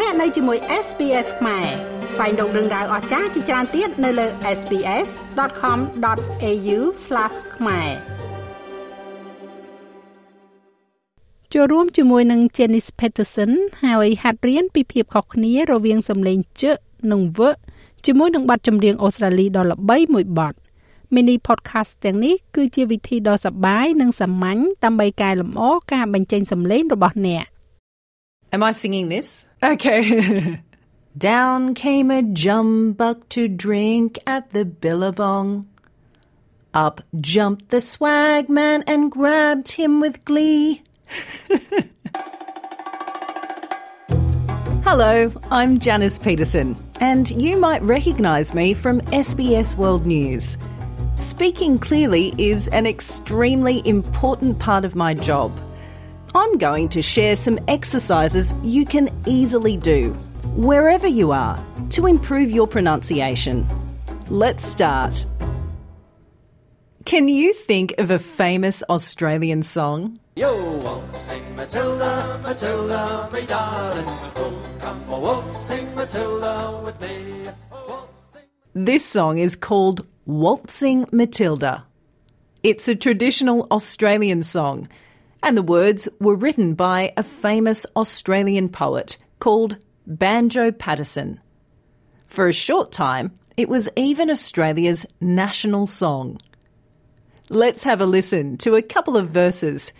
លោកអ្នកនៅជាមួយ SPS ខ្មែរស្វែងរកដឹងដៅអស្ចារ្យជាច្រើនទៀតនៅលើ SPS.com.au/ ខ្មែរចូលរួមជាមួយនឹង Janice Peterson ហើយហាត់រៀនពីភាពខុសគ្នារវាងសំឡេងជនិងវជាមួយនឹងបទចម្រៀងអូស្ត្រាលីដ៏ល្បីមួយបទ mini podcast ទាំងនេះគឺជាវិធីដ៏សប្បាយនិងសាមញ្ញដើម្បីកែលម្អការបញ្ចេញសំឡេងរបស់អ្នក Am I singing this? Okay. Down came a jumbuck to drink at the billabong. Up jumped the swagman and grabbed him with glee. Hello, I'm Janice Peterson, and you might recognise me from SBS World News. Speaking clearly is an extremely important part of my job. I'm going to share some exercises you can easily do, wherever you are, to improve your pronunciation. Let's start. Can you think of a famous Australian song? Yo, waltzing Matilda, Matilda, me darling. Oh, come oh, a waltzing Matilda with me. Oh, waltzing. This song is called Waltzing Matilda. It's a traditional Australian song, and the words were written by a famous Australian poet called Banjo Paterson. For a short time, it was even Australia's national song. Let's have a listen to a couple of verses.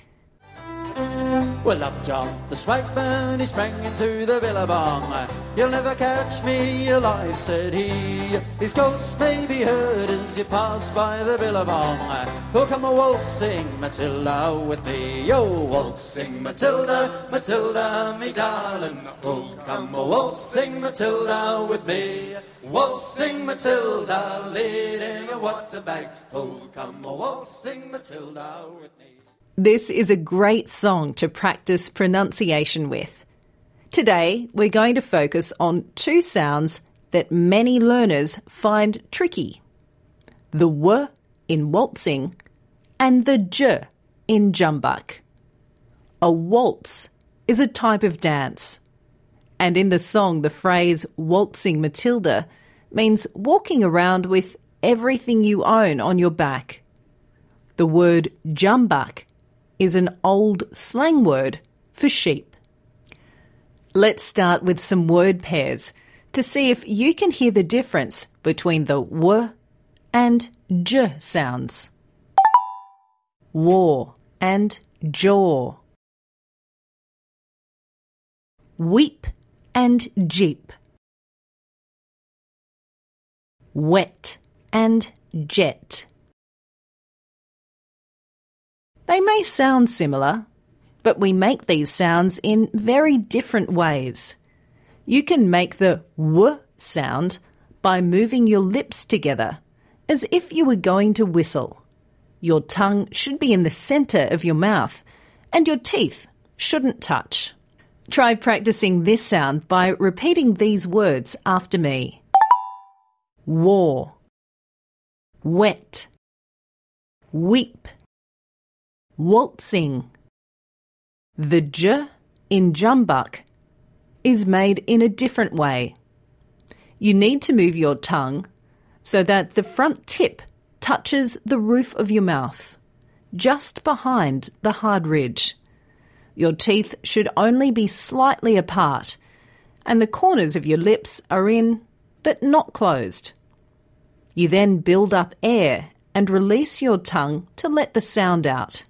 Well, up jumped the swagman, he sprang into the billabong. You'll never catch me alive, said he. His ghost may be heard as you pass by the billabong. Oh, come a waltzing Matilda with me. Oh, waltzing Matilda, Matilda, me darling. Oh, come a waltzing Matilda with me. Waltzing Matilda, leading a water bag. Oh, come a waltzing Matilda with me. This is a great song to practice pronunciation with. Today, we're going to focus on two sounds that many learners find tricky the W in waltzing and the J in jumbuck. A waltz is a type of dance. And in the song, the phrase waltzing Matilda means walking around with everything you own on your back. The word jumbuck is an old slang word for sheep. Let's start with some word pairs to see if you can hear the difference between the W and J sounds. War and jaw. Weep and jeep. Wet and jet. They may sound similar, but we make these sounds in very different ways. You can make the w sound by moving your lips together, as if you were going to whistle. Your tongue should be in the centre of your mouth, and your teeth shouldn't touch. Try practicing this sound by repeating these words after me war, wet, weep, waltzing. The j in jumbuck is made in a different way. You need to move your tongue so that the front tip touches the roof of your mouth, just behind the hard ridge. Your teeth should only be slightly apart, and the corners of your lips are in but not closed. You then build up air and release your tongue to let the sound out.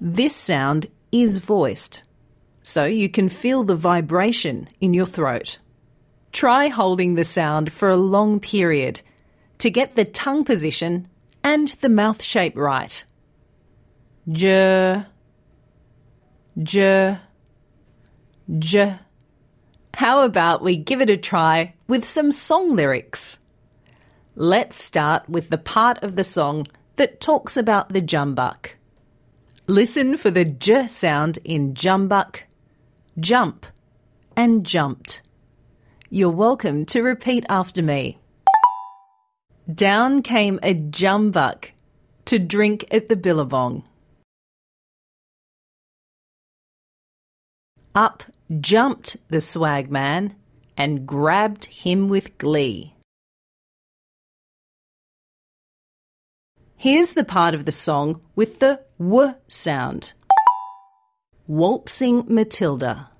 This sound is voiced, so you can feel the vibration in your throat. Try holding the sound for a long period to get the tongue position and the mouth shape right. J, J, J. How about we give it a try with some song lyrics? Let's start with the part of the song that talks about the jumbuck. Listen for the j sound in jumbuck, jump, and jumped. You're welcome to repeat after me. Down came a jumbuck to drink at the billabong. Up jumped the swagman and grabbed him with glee. Here's the part of the song with the w sound. Waltzing Matilda,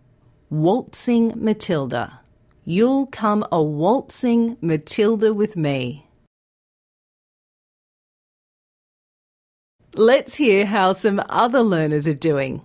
waltzing Matilda, you'll come a waltzing Matilda with me. Let's hear how some other learners are doing.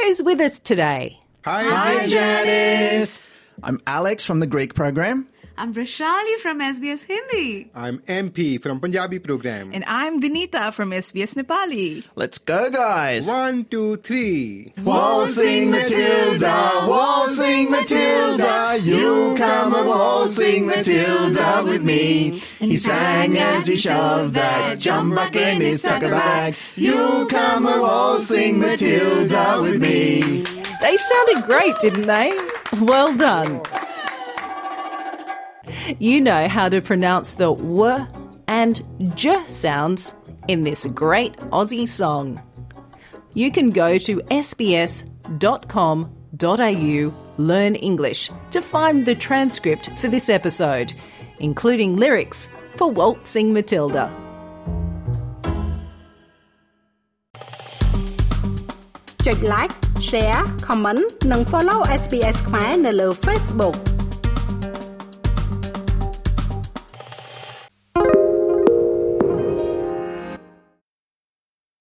Who's with us today? Hi, Hi, Janice. I'm Alex from the Greek program. I'm Rashali from SBS Hindi. I'm MP from Punjabi program. And I'm Dinita from SBS Nepali. Let's go, guys. One, two, three. Waltzing Matilda, waltzing Matilda, you come a waltzing Matilda with me. He sang as he shoved that jumbuck in his tucker bag. You come a waltzing Matilda with me. They sounded great, didn't they? Well done You know how to pronounce the w and j sounds in this great Aussie song. You can go to sbs.com.au learn English to find the transcript for this episode, including lyrics for Waltzing Matilda. ចុច like share comment និង follow SBS ខ្មែរនៅលើ Facebook